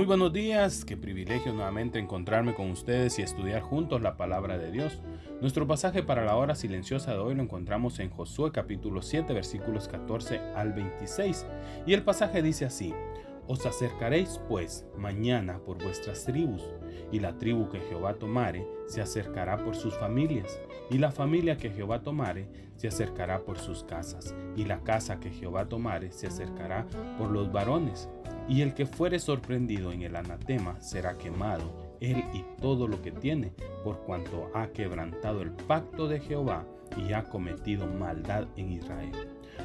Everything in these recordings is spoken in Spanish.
Muy buenos días, qué privilegio nuevamente encontrarme con ustedes y estudiar juntos la palabra de Dios. Nuestro pasaje para la hora silenciosa de hoy lo encontramos en Josué capítulo 7 versículos 14 al 26 y el pasaje dice así, Os acercaréis pues mañana por vuestras tribus y la tribu que Jehová tomare se acercará por sus familias y la familia que Jehová tomare se acercará por sus casas y la casa que Jehová tomare se acercará por los varones y el que fuere sorprendido en el anatema será quemado, él y todo lo que tiene, por cuanto ha quebrantado el pacto de Jehová y ha cometido maldad en Israel.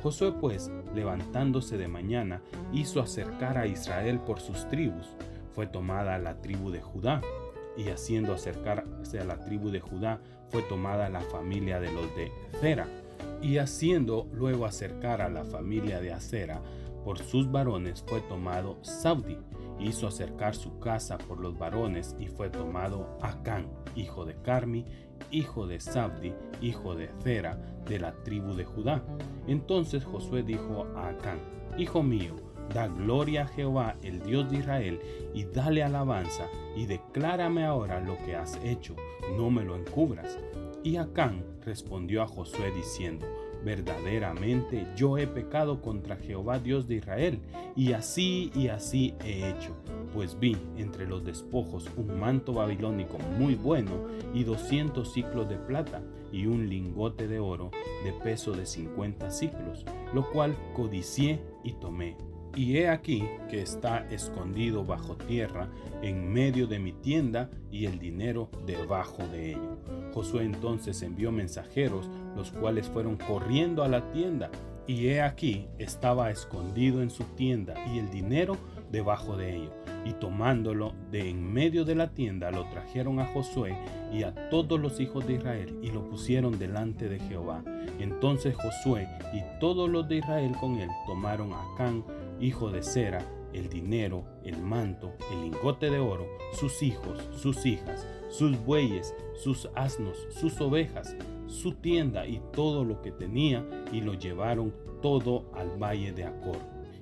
Josué pues, levantándose de mañana, hizo acercar a Israel por sus tribus. Fue tomada la tribu de Judá, y haciendo acercarse a la tribu de Judá, fue tomada la familia de los de Zera, y haciendo luego acercar a la familia de Acera, por sus varones fue tomado Saudi, hizo acercar su casa por los varones y fue tomado Acán, hijo de Carmi, hijo de Sabdi, hijo de Zera, de la tribu de Judá. Entonces Josué dijo a Acán, Hijo mío, da gloria a Jehová, el Dios de Israel, y dale alabanza, y declárame ahora lo que has hecho, no me lo encubras. Y Acán respondió a Josué diciendo, verdaderamente yo he pecado contra Jehová Dios de Israel, y así y así he hecho, pues vi entre los despojos un manto babilónico muy bueno y doscientos ciclos de plata y un lingote de oro de peso de cincuenta ciclos, lo cual codicié y tomé. Y he aquí que está escondido bajo tierra en medio de mi tienda y el dinero debajo de ello. Josué entonces envió mensajeros, los cuales fueron corriendo a la tienda, y he aquí estaba escondido en su tienda y el dinero debajo de ello. Y tomándolo de en medio de la tienda, lo trajeron a Josué y a todos los hijos de Israel y lo pusieron delante de Jehová. Entonces Josué y todos los de Israel con él tomaron a Can, hijo de Sera, el dinero, el manto, el lingote de oro, sus hijos, sus hijas, sus bueyes, sus asnos, sus ovejas, su tienda y todo lo que tenía, y lo llevaron todo al valle de Acor.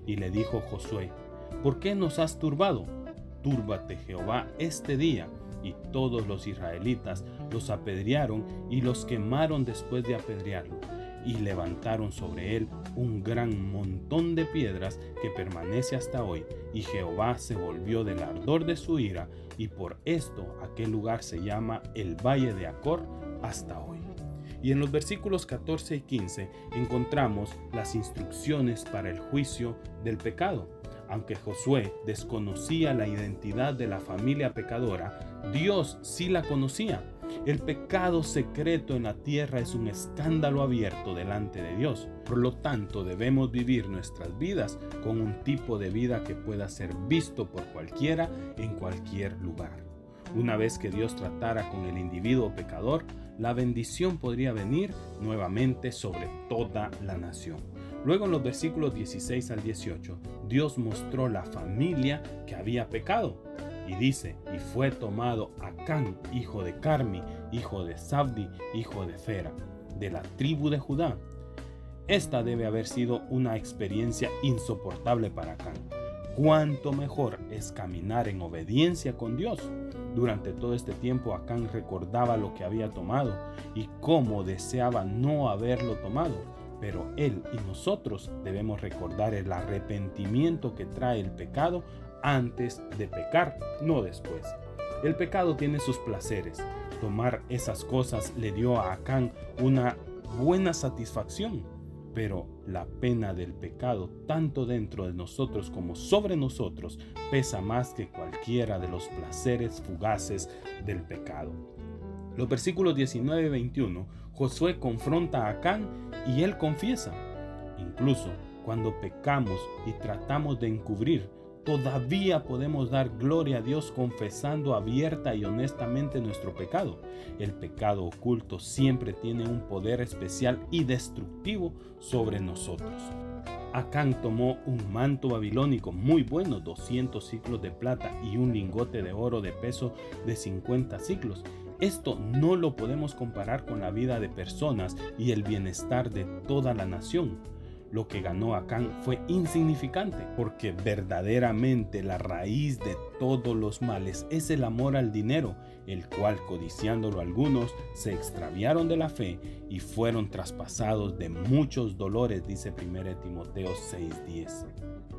Y le dijo Josué, ¿por qué nos has turbado? Túrbate Jehová este día. Y todos los israelitas los apedrearon y los quemaron después de apedrearlo y levantaron sobre él un gran montón de piedras que permanece hasta hoy, y Jehová se volvió del ardor de su ira, y por esto aquel lugar se llama el Valle de Acor hasta hoy. Y en los versículos 14 y 15 encontramos las instrucciones para el juicio del pecado. Aunque Josué desconocía la identidad de la familia pecadora, Dios sí la conocía el pecado secreto en la tierra es un escándalo abierto delante de Dios. Por lo tanto, debemos vivir nuestras vidas con un tipo de vida que pueda ser visto por cualquiera en cualquier lugar. Una vez que Dios tratara con el individuo pecador, la bendición podría venir nuevamente sobre toda la nación. Luego en los versículos 16 al 18, Dios mostró la familia que había pecado y dice, y fue tomado Acán, hijo de Carmi, hijo de Sabdi, hijo de Fera, de la tribu de Judá. Esta debe haber sido una experiencia insoportable para Acán. Cuánto mejor es caminar en obediencia con Dios. Durante todo este tiempo Acán recordaba lo que había tomado y cómo deseaba no haberlo tomado. Pero él y nosotros debemos recordar el arrepentimiento que trae el pecado antes de pecar, no después. El pecado tiene sus placeres. Tomar esas cosas le dio a Acán una buena satisfacción, pero la pena del pecado, tanto dentro de nosotros como sobre nosotros, pesa más que cualquiera de los placeres fugaces del pecado. Los versículos 19 y 21, Josué confronta a Acán y él confiesa. Incluso cuando pecamos y tratamos de encubrir, todavía podemos dar gloria a Dios confesando abierta y honestamente nuestro pecado. El pecado oculto siempre tiene un poder especial y destructivo sobre nosotros. Acán tomó un manto babilónico muy bueno, 200 ciclos de plata y un lingote de oro de peso de 50 ciclos. Esto no lo podemos comparar con la vida de personas y el bienestar de toda la nación lo que ganó Acán fue insignificante, porque verdaderamente la raíz de todos los males es el amor al dinero, el cual codiciándolo algunos se extraviaron de la fe y fueron traspasados de muchos dolores, dice 1 Timoteo 6:10.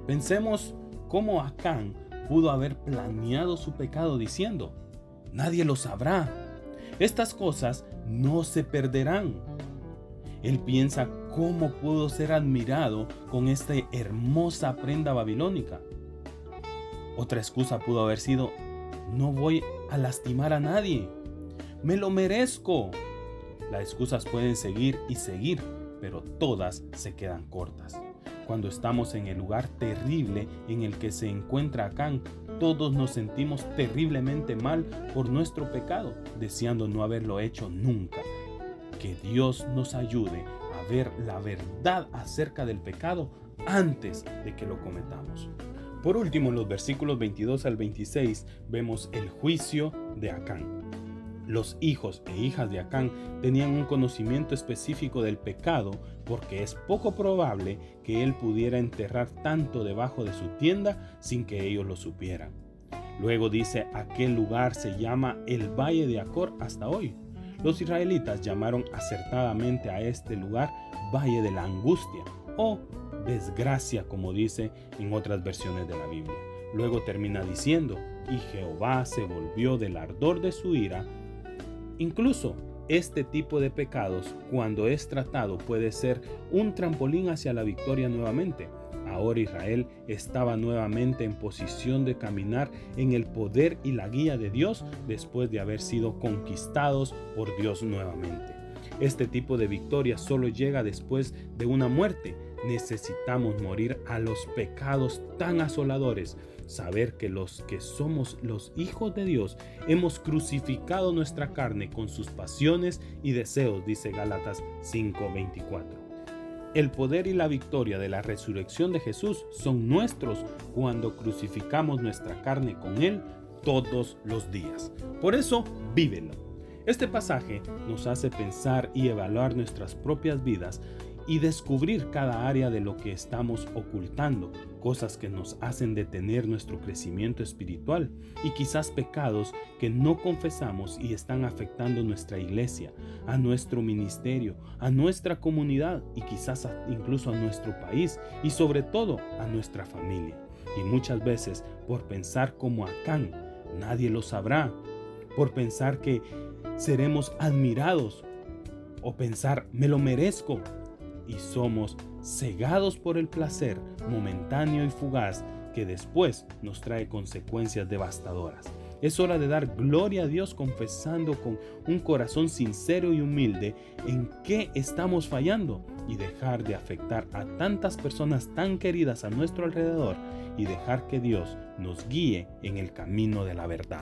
Pensemos cómo Acán pudo haber planeado su pecado diciendo, nadie lo sabrá, estas cosas no se perderán. Él piensa cómo pudo ser admirado con esta hermosa prenda babilónica. Otra excusa pudo haber sido, no voy a lastimar a nadie, me lo merezco. Las excusas pueden seguir y seguir, pero todas se quedan cortas. Cuando estamos en el lugar terrible en el que se encuentra Acán, todos nos sentimos terriblemente mal por nuestro pecado, deseando no haberlo hecho nunca. Que Dios nos ayude ver la verdad acerca del pecado antes de que lo cometamos. Por último, en los versículos 22 al 26 vemos el juicio de Acán. Los hijos e hijas de Acán tenían un conocimiento específico del pecado porque es poco probable que él pudiera enterrar tanto debajo de su tienda sin que ellos lo supieran. Luego dice, aquel lugar se llama el Valle de Acor hasta hoy. Los israelitas llamaron acertadamente a este lugar Valle de la Angustia o desgracia como dice en otras versiones de la Biblia. Luego termina diciendo, y Jehová se volvió del ardor de su ira. Incluso este tipo de pecados, cuando es tratado, puede ser un trampolín hacia la victoria nuevamente. Ahora Israel estaba nuevamente en posición de caminar en el poder y la guía de Dios después de haber sido conquistados por Dios nuevamente. Este tipo de victoria solo llega después de una muerte. Necesitamos morir a los pecados tan asoladores. Saber que los que somos los hijos de Dios hemos crucificado nuestra carne con sus pasiones y deseos, dice Gálatas 5:24. El poder y la victoria de la resurrección de Jesús son nuestros cuando crucificamos nuestra carne con Él todos los días. Por eso, vívelo. Este pasaje nos hace pensar y evaluar nuestras propias vidas y descubrir cada área de lo que estamos ocultando, cosas que nos hacen detener nuestro crecimiento espiritual y quizás pecados que no confesamos y están afectando nuestra iglesia, a nuestro ministerio, a nuestra comunidad y quizás incluso a nuestro país y sobre todo a nuestra familia. Y muchas veces por pensar como Acán, nadie lo sabrá, por pensar que seremos admirados o pensar me lo merezco y somos cegados por el placer momentáneo y fugaz que después nos trae consecuencias devastadoras. Es hora de dar gloria a Dios confesando con un corazón sincero y humilde en qué estamos fallando y dejar de afectar a tantas personas tan queridas a nuestro alrededor y dejar que Dios nos guíe en el camino de la verdad.